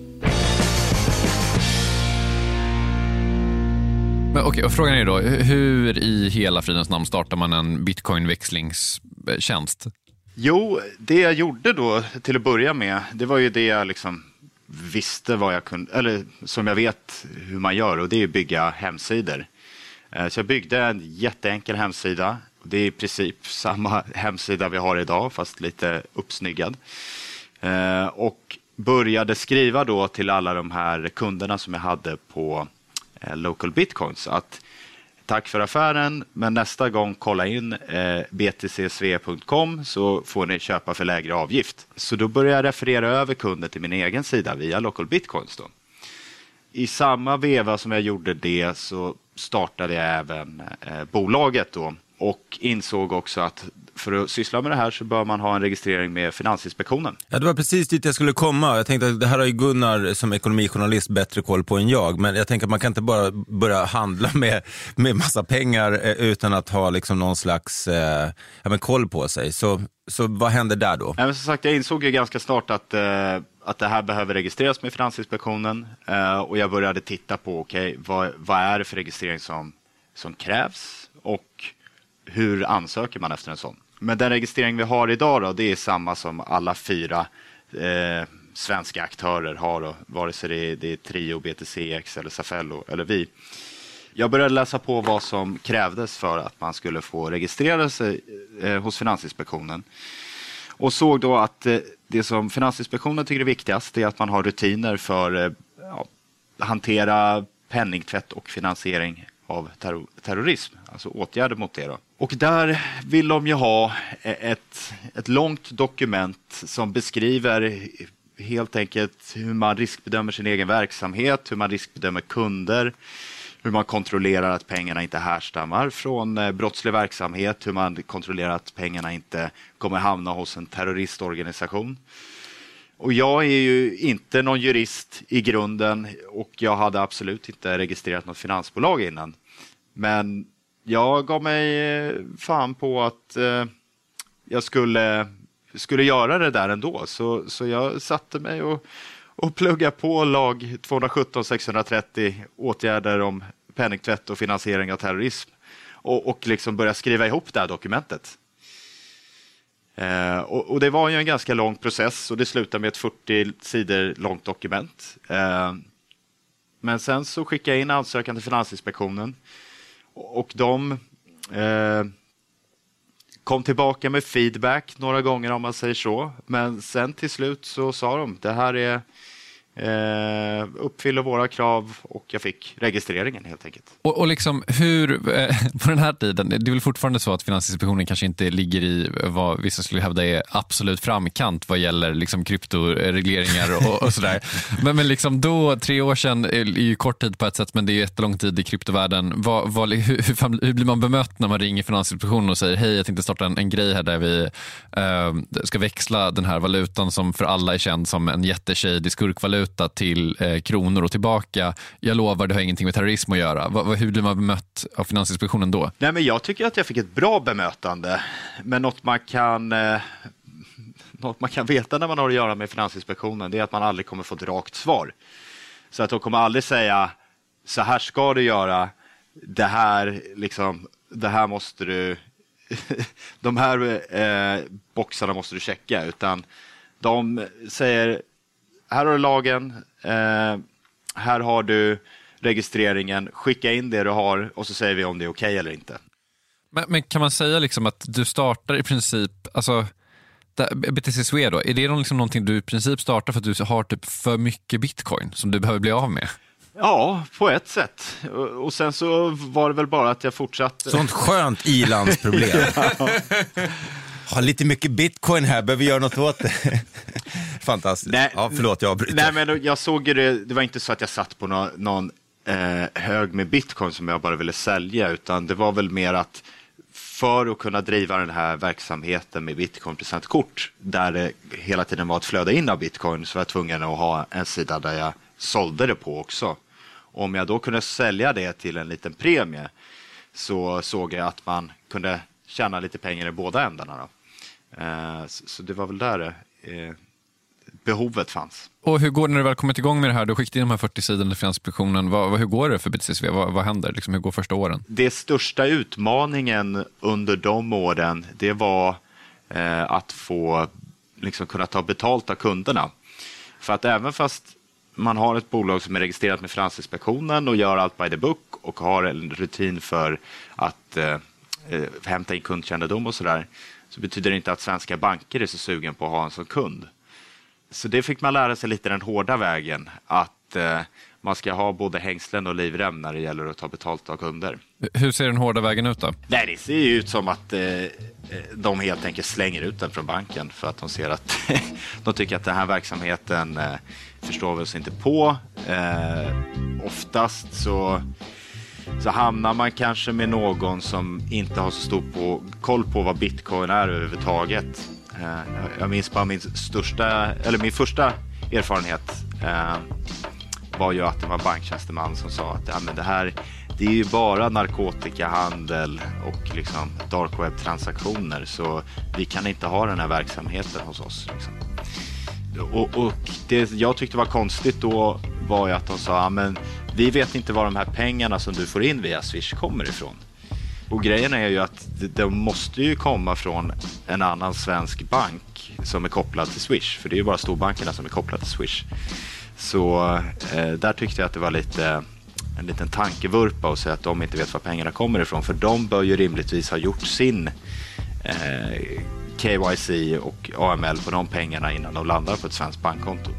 Men, okej, och frågan är då, hur i hela fridens namn startar man en bitcoinväxlingstjänst? Jo, det jag gjorde då till att börja med, det var ju det jag liksom visste vad jag kunde, eller som jag vet hur man gör och det är att bygga hemsidor. Eh, så jag byggde en jätteenkel hemsida. Det är i princip samma <laughs> hemsida vi har idag fast lite uppsnyggad. Eh, och började skriva då till alla de här kunderna som jag hade på Eh, local bitcoins. Att tack för affären, men nästa gång kolla in eh, btcsv.com så får ni köpa för lägre avgift. Så då börjar jag referera över kunden till min egen sida via local bitcoins. Då. I samma veva som jag gjorde det så startade jag även eh, bolaget då och insåg också att för att syssla med det här så bör man ha en registrering med Finansinspektionen. Ja, det var precis dit jag skulle komma. Jag tänkte att det här har ju Gunnar som ekonomijournalist bättre koll på än jag, men jag tänker att man kan inte bara börja handla med, med massa pengar eh, utan att ha liksom någon slags eh, ja, men koll på sig. Så, så vad händer där då? Ja, men som sagt, jag insåg ju ganska snart att eh, att det här behöver registreras med Finansinspektionen eh, och jag började titta på okay, vad, vad är det för registrering som, som krävs och hur ansöker man efter en sån? Men den registrering vi har idag då, det är samma som alla fyra eh, svenska aktörer har, då, vare sig det är, det är Trio, BTCX eller Safello eller vi. Jag började läsa på vad som krävdes för att man skulle få registrera sig eh, hos Finansinspektionen. Och såg då att eh, det som Finansinspektionen tycker är viktigast är att man har rutiner för eh, ja, hantera penningtvätt och finansiering av terror terrorism, alltså åtgärder mot det. Då. Och där vill de ju ha ett, ett långt dokument som beskriver helt enkelt hur man riskbedömer sin egen verksamhet, hur man riskbedömer kunder, hur man kontrollerar att pengarna inte härstammar från eh, brottslig verksamhet, hur man kontrollerar att pengarna inte kommer hamna hos en terroristorganisation. Och jag är ju inte någon jurist i grunden och jag hade absolut inte registrerat något finansbolag innan. Men jag gav mig eh, fan på att eh, jag skulle, skulle göra det där ändå. Så, så jag satte mig och, och pluggade på lag 217 630 åtgärder om penningtvätt och finansiering av terrorism och, och liksom började skriva ihop det här dokumentet. Eh, och, och, det var ju en ganska lång process och det slutade med ett 40 sidor långt dokument. Eh, men sen så skickade jag in ansökan till Finansinspektionen och de eh, kom tillbaka med feedback några gånger om man säger så. Men sen till slut så sa de det här är Eh, uppfyller våra krav och jag fick registreringen helt enkelt. Och, och liksom hur, eh, <laughs> på den här tiden, det är väl fortfarande så att Finansinspektionen kanske inte ligger i vad vissa skulle hävda är absolut framkant vad gäller liksom kryptoregleringar och, och sådär. <laughs> Men, men liksom då, tre år sedan är ju kort tid på ett sätt men det är jättelång tid i kryptovärlden. Vad, vad, hur, hur, blir man bemött när man ringer Finansinspektionen och säger hej jag tänkte starta en, en grej här där vi eh, ska växla den här valutan som för alla är känd som en jätteshady skurkvaluta valuta till eh, kronor och tillbaka. Jag lovar, det har ingenting med terrorism att göra. Va, hur blir man bemött av Finansinspektionen då? Nej, men jag tycker att jag fick ett bra bemötande, men något man kan eh, något man kan veta när man har att göra med Finansinspektionen det är att man aldrig kommer få ett rakt svar. Så att de kommer aldrig säga så här ska du göra, det här, liksom, det här måste du, <laughs> de här eh, boxarna måste du checka, utan de säger här har du lagen, eh, här har du registreringen, skicka in det du har och så säger vi om det är okej okay eller inte. Men, men, kan man säga liksom att du startar i princip, alltså BTC Swede då, är det liksom någonting du i princip startar för att du har typ för mycket bitcoin som du behöver bli av med? Ja, på ett sätt. Och sen så var det väl bara att jag fortsatte. Sånt skönt ilandsproblem. ja <laughs> <laughs> har lite mycket bitcoin här, behöver göra något åt det. <laughs> Fantastiskt. Nej, ja, förlåt, jag avbryter. Nej, men jag såg det, det var inte så att jag satt på någon, någon eh, hög med bitcoin som jag bara ville sälja, utan det var väl mer att för att kunna driva den här verksamheten med bitcoin-presentkort, där det hela tiden var ett flöde in av bitcoin, så var jag tvungen att ha en sida där jag sålde det på också. Om jag då kunde sälja det till en liten premie så såg jag att man kunde tjäna lite pengar i båda ändarna. Då. Eh, så det var väl där eh, behovet fanns. Och hur går det när du väl kommit igång med det här? Du skickade in de här 40 sidorna till Finansinspektionen. Vad, hur går det för BTCSV? Vad, vad händer? Liksom, hur går första åren? Det största utmaningen under de åren, det var eh, att få liksom, kunna ta betalt av kunderna. För att även fast man har ett bolag som är registrerat med Finansinspektionen och gör allt by the book och har en rutin för att eh, hämta in kundkännedom och sådär, så betyder det inte att svenska banker är så sugen på att ha en som kund. Så det fick man lära sig lite den hårda vägen, att eh, man ska ha både hängslen och livrem när det gäller att ta betalt av kunder. Hur ser den hårda vägen ut då? Nej, det ser ut som att eh, de helt enkelt slänger ut den från banken för att de ser att <laughs> de tycker att den här verksamheten eh, förstår vi oss inte på. Eh, oftast så så hamnar man kanske med någon som inte har så stor på, koll på vad bitcoin är överhuvudtaget. Eh, jag minns bara min största, eller min första erfarenhet eh, var ju att det var en banktjänsteman som sa att ja, men det här det är ju bara narkotikahandel och liksom dark web-transaktioner så vi kan inte ha den här verksamheten hos oss. Liksom. Och, och, det jag tyckte var konstigt då var ju att de sa, ja, men vi vet inte var de här pengarna som du får in via Swish kommer ifrån. Och grejen är ju att de måste ju komma från en annan svensk bank som är kopplad till Swish. För det är ju bara storbankerna som är kopplade till Swish. Så eh, där tyckte jag att det var lite en liten tankevurpa att säga att de inte vet var pengarna kommer ifrån. För de bör ju rimligtvis ha gjort sin eh, KYC och AML på de pengarna innan de landar på ett svenskt bankkonto.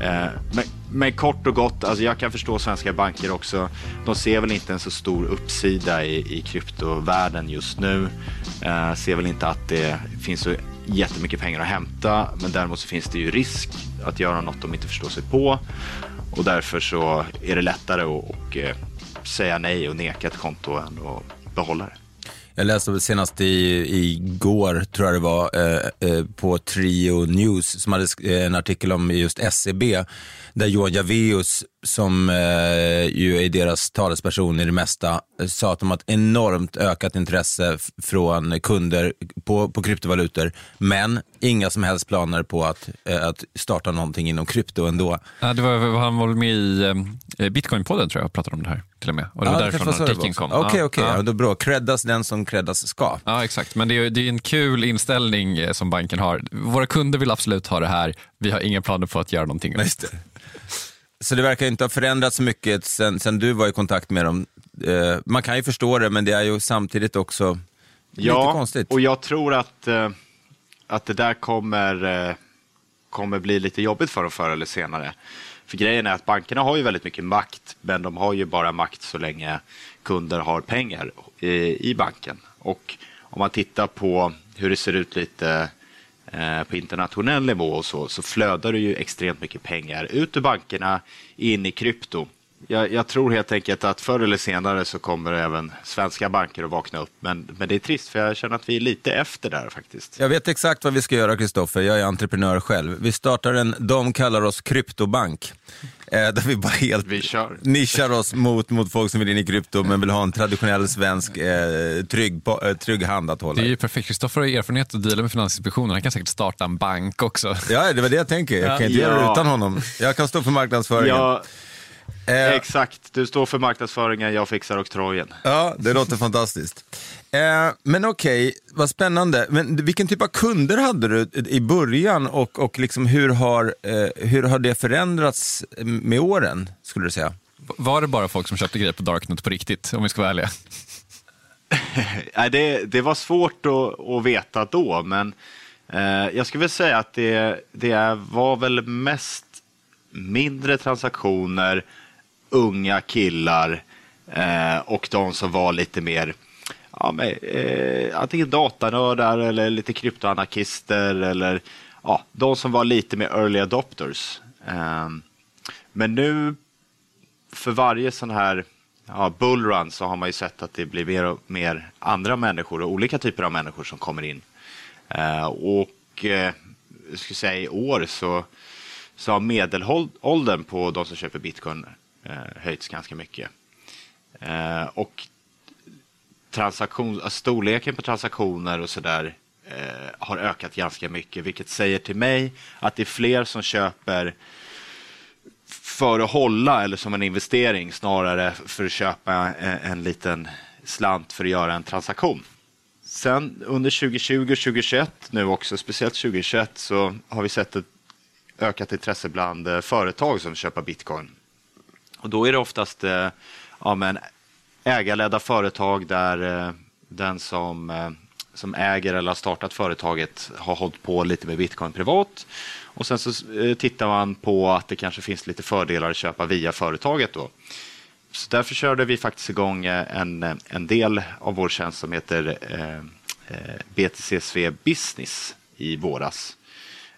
Eh, men, men, kort och gott, alltså jag kan förstå svenska banker också. De ser väl inte en så stor uppsida i, i kryptovärlden just nu. Eh, ser väl inte att det finns så jättemycket pengar att hämta. Men däremot så finns det ju risk att göra något de inte förstår sig på. Och därför så är det lättare att och, eh, säga nej och neka ett konto än att behålla det. Jag läste senast i, igår, tror jag det var, eh, eh, på Trio News som hade en artikel om just SEB där Johan Javeus, som eh, ju är deras talesperson i det mesta, sa att de har ett enormt ökat intresse från kunder på, på kryptovalutor, men inga som helst planer på att, eh, att starta någonting inom krypto ändå. Ja, det var, han var med i eh, Bitcoin-podden tror jag och pratade om det här till och med. Och det var ja, därifrån artikeln kom. Okej, okay, okej, okay. ja. bra. Creddas den som creddas ska. Ja, exakt. Men det är, det är en kul inställning eh, som banken har. Våra kunder vill absolut ha det här. Vi har inga planer på att göra någonting. Just det. Så det verkar inte ha förändrats så mycket sen, sen du var i kontakt med dem. Eh, man kan ju förstå det, men det är ju samtidigt också ja, lite konstigt. och jag tror att, eh, att det där kommer, eh, kommer bli lite jobbigt för dem förr eller senare. För grejen är att bankerna har ju väldigt mycket makt, men de har ju bara makt så länge kunder har pengar i, i banken. Och om man tittar på hur det ser ut lite Eh, på internationell nivå och så, så flödar det ju extremt mycket pengar ut ur bankerna in i krypto. Jag, jag, tror helt enkelt att förr eller senare så kommer även svenska banker att vakna upp. Men, men det är trist för jag känner att vi är lite efter där faktiskt. Jag vet exakt vad vi ska göra Kristoffer, jag är entreprenör själv. Vi startar en, de kallar oss kryptobank. Eh, där vi bara helt vi nischar oss mot, mot folk som vill in i krypto men vill ha en traditionell svensk eh, trygg, eh, trygg hand att hålla Det är ju perfekt. Kristoffer har erfarenhet att deala med Finansinspektionen. Han kan säkert starta en bank också. Ja, det var det jag tänker. Jag kan inte ja. göra det utan honom. Jag kan stå för marknadsföringen. Ja. Eh, Exakt, du står för marknadsföringen, jag fixar oktrojen. Ja, det låter fantastiskt. Eh, men okej, okay, vad spännande. Men vilken typ av kunder hade du i början och, och liksom hur, har, eh, hur har det förändrats med åren, skulle du säga? Var det bara folk som köpte grejer på Darknet på riktigt, om vi ska vara ärliga? <laughs> Nej, det, det var svårt att, att veta då, men eh, jag skulle väl säga att det, det var väl mest mindre transaktioner, unga killar eh, och de som var lite mer ja, med, eh, antingen datanördar eller lite kryptoanarkister eller ja, de som var lite mer early adopters. Eh, men nu för varje sån här ja, bullrun så har man ju sett att det blir mer och mer andra människor och olika typer av människor som kommer in. Eh, och eh, jag skulle säga i år så, så har medelåldern på de som köper bitcoin eh, höjts ganska mycket. Eh, och transaktion, alltså storleken på transaktioner och sådär eh, har ökat ganska mycket, vilket säger till mig att det är fler som köper för att hålla eller som en investering snarare för att köpa en, en liten slant för att göra en transaktion. Sen under 2020 och 2021 nu också, speciellt 2021, så har vi sett ett ökat intresse bland eh, företag som köper bitcoin. Och då är det oftast eh, ja, men ägarledda företag där eh, den som, som äger eller har startat företaget har hållit på lite med bitcoin privat. Och sen så tittar man på att det kanske finns lite fördelar att köpa via företaget. Då. Så därför körde vi faktiskt igång en, en del av vår tjänst som heter eh, BTC Business i våras.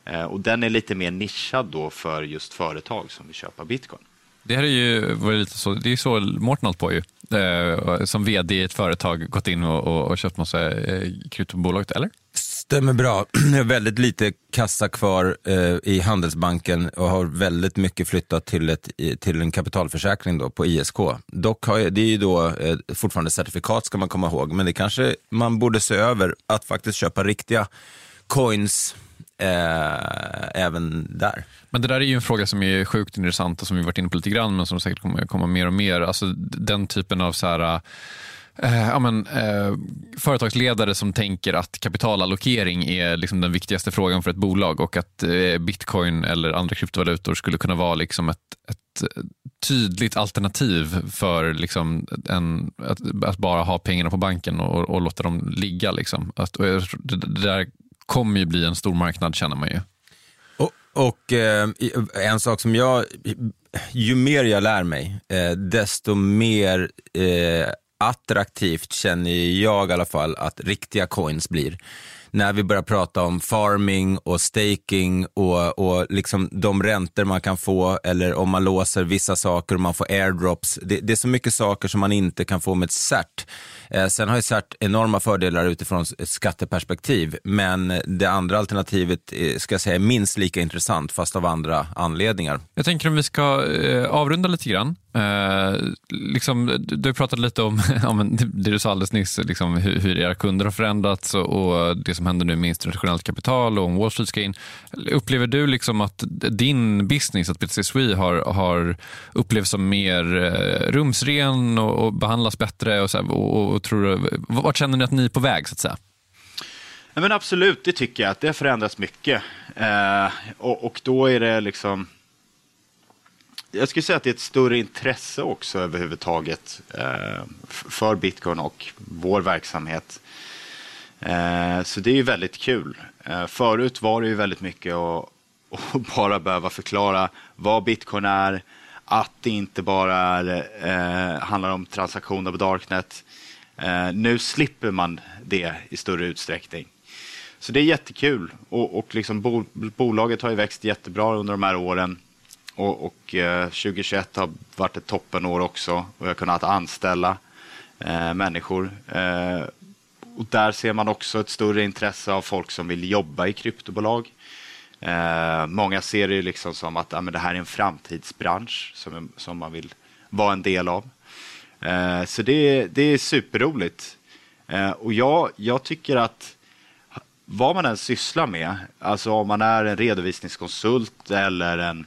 Eh, och den är lite mer nischad då för just företag som vill köpa bitcoin. Det här är ju lite så, det är så Mårten på ju. Eh, som vd i ett företag gått in och, och, och köpt massa eh, kryptobolag, eller? Stämmer bra. <clears throat> Jag har väldigt lite kassa kvar i Handelsbanken och har väldigt mycket flyttat till, ett, till en kapitalförsäkring då, på ISK. Dock har jag, det är ju då fortfarande certifikat ska man komma ihåg, men det kanske man borde se över att faktiskt köpa riktiga coins eh, även där. Men det där är ju en fråga som är sjukt intressant och som vi varit inne på lite grann men som säkert kommer komma mer och mer. Alltså den typen av så här eh, ja, men, eh, företagsledare som tänker att kapitalallokering är liksom den viktigaste frågan för ett bolag och att eh, bitcoin eller andra kryptovalutor skulle kunna vara liksom ett, ett tydligt alternativ för liksom en, att, att, bara ha pengarna på banken och, och låta dem ligga. Liksom. Att, det där kommer ju bli en stor marknad känner man ju. Och, och eh, en sak som jag, ju mer jag lär mig, eh, desto mer eh, attraktivt känner jag i alla fall att riktiga coins blir. När vi börjar prata om farming och staking och, och liksom de räntor man kan få eller om man låser vissa saker och man får airdrops. Det, det är så mycket saker som man inte kan få med ett cert. Eh, sen har ju CERT enorma fördelar utifrån ett skatteperspektiv, men det andra alternativet är, ska jag säga är minst lika intressant, fast av andra anledningar. Jag tänker om vi ska eh, avrunda lite grann. Eh, liksom, du pratade lite om, <laughs> om det du sa alldeles nyss, liksom, hur, hur era kunder har förändrats och, och, det som händer nu med internationellt kapital och om Wall Street ska in. Upplever du liksom att din business, att BTC Swe har, har upplevts som mer eh, rumsren och, och behandlas bättre? Och, så här, och, och tror du, vart känner ni att ni är på väg? så att säga? Ja, men absolut, det tycker jag. att Det har förändrats mycket. Eh, och, och då är det liksom jag skulle säga att det är ett större intresse också överhuvudtaget eh, för bitcoin och vår verksamhet. Eh, så det är ju väldigt kul. Eh, förut var det ju väldigt mycket att, <laughs> att bara behöva förklara vad bitcoin är, att det inte bara är, eh, handlar om transaktioner på Darknet. Eh, nu slipper man det i större utsträckning. Så det är jättekul och, och liksom bo, bolaget har ju växt jättebra under de här åren. Och, och eh, 2021 har varit ett toppenår också och vi har kunnat anställa eh, människor. Eh, och där ser man också ett större intresse av folk som vill jobba i kryptobolag. Eh, många ser det liksom som att ja, men det här är en framtidsbransch som, som man vill vara en del av. Eh, så det, det är superroligt. Eh, och jag, jag tycker att vad man än sysslar med, alltså om man är en redovisningskonsult eller en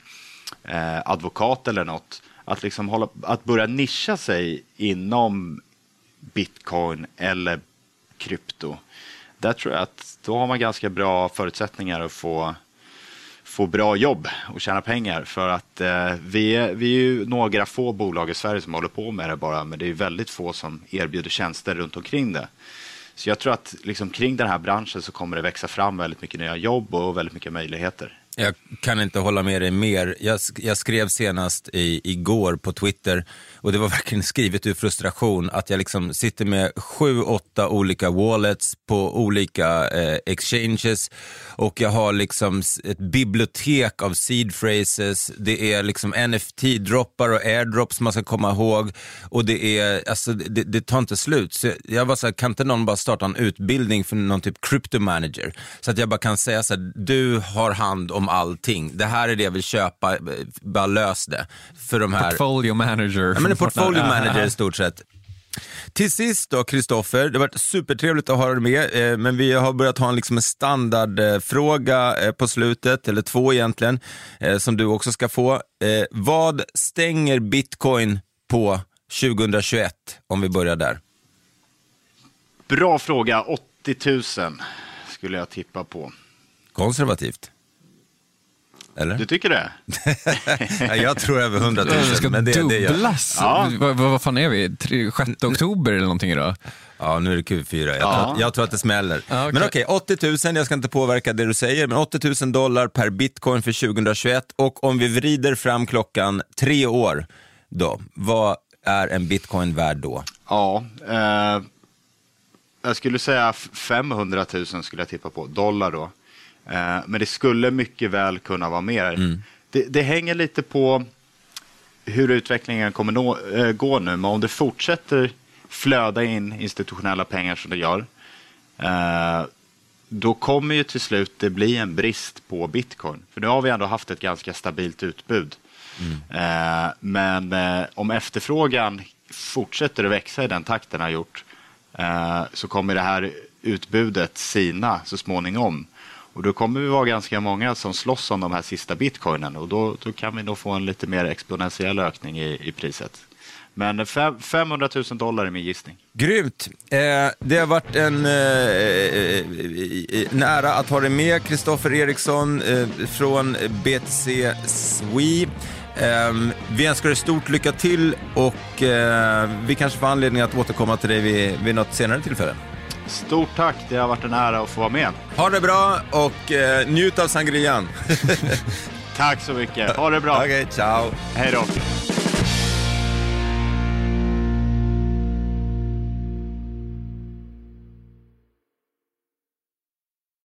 eh, advokat eller något, att, liksom hålla, att börja nischa sig inom bitcoin eller krypto. Där tror jag att då har man ganska bra förutsättningar att få, få bra jobb och tjäna pengar. För att eh, vi, är, vi är ju några få bolag i Sverige som håller på med det bara, men det är väldigt få som erbjuder tjänster runt omkring det. Så jag tror att liksom, kring den här branschen så kommer det växa fram väldigt mycket nya jobb och väldigt mycket möjligheter. Jag kan inte hålla med dig mer. Jag, jag skrev senast i, igår på Twitter och det var <laughs> verkligen skrivet ur frustration att jag liksom sitter med sju, åtta olika wallets på olika eh, exchanges och jag har liksom ett bibliotek av seed phrases. Det är liksom NFT-droppar och airdrops man ska komma ihåg och det är, alltså det, det tar inte slut. Så jag var så här, kan inte någon bara starta en utbildning för någon typ crypto manager? Så att jag bara kan säga så här, du har hand om allting. Det här är det jag vill köpa, bara lös det. För de här... Portfolio manager. Ja, men en portfolio <laughs> manager i stort sett. Till sist då, Kristoffer, det har varit supertrevligt att ha dig med, eh, men vi har börjat ha en, liksom en standardfråga eh, på slutet, eller två egentligen, eh, som du också ska få. Eh, vad stänger bitcoin på 2021, om vi börjar där? Bra fråga, 80 000 skulle jag tippa på. Konservativt. Eller? Du tycker det? <laughs> ja, jag tror över 100 000. Det ska men det, dubblas. Det ja. vad, vad fan är vi? 6 oktober eller någonting idag? Ja, nu är det Q4. Jag, ja. tror, att, jag tror att det smäller. Ja, okay. Men okej, okay, 80 000, jag ska inte påverka det du säger, men 80 000 dollar per bitcoin för 2021. Och om vi vrider fram klockan tre år, då, vad är en bitcoin värd då? Ja, eh, jag skulle säga 500 000 skulle jag tippa på, dollar då. Eh, men det skulle mycket väl kunna vara mer. Mm. Det, det, hänger lite på hur utvecklingen kommer nå, äh, gå nu. Men om det fortsätter flöda in institutionella pengar som det gör, äh, då kommer ju till slut det bli en brist på bitcoin. För nu har vi ändå haft ett ganska stabilt utbud. Mm. Äh, men om efterfrågan fortsätter att växa i den takten den har gjort, så kommer det här utbudet sina så småningom. Och då kommer vi vara ganska många som slåss om de här sista bitcoinen och då, då kan vi nog få en lite mer exponentiell ökning i, i priset. Men 500 000 dollar är min gissning. Grymt. Eh, det har varit en eh, eh, eh nära att ha dig med, Kristoffer Eriksson eh, från BTC Swe. Eh, vi önskar dig stort lycka till och eh, vi kanske får anledning att återkomma till dig vid, vid något senare tillfälle. Stort tack, det har varit en ära att få vara med. Ha det bra och eh, njut av sangrian. <laughs> tack så mycket, ha det bra. Okej, okay, ciao. Hej då.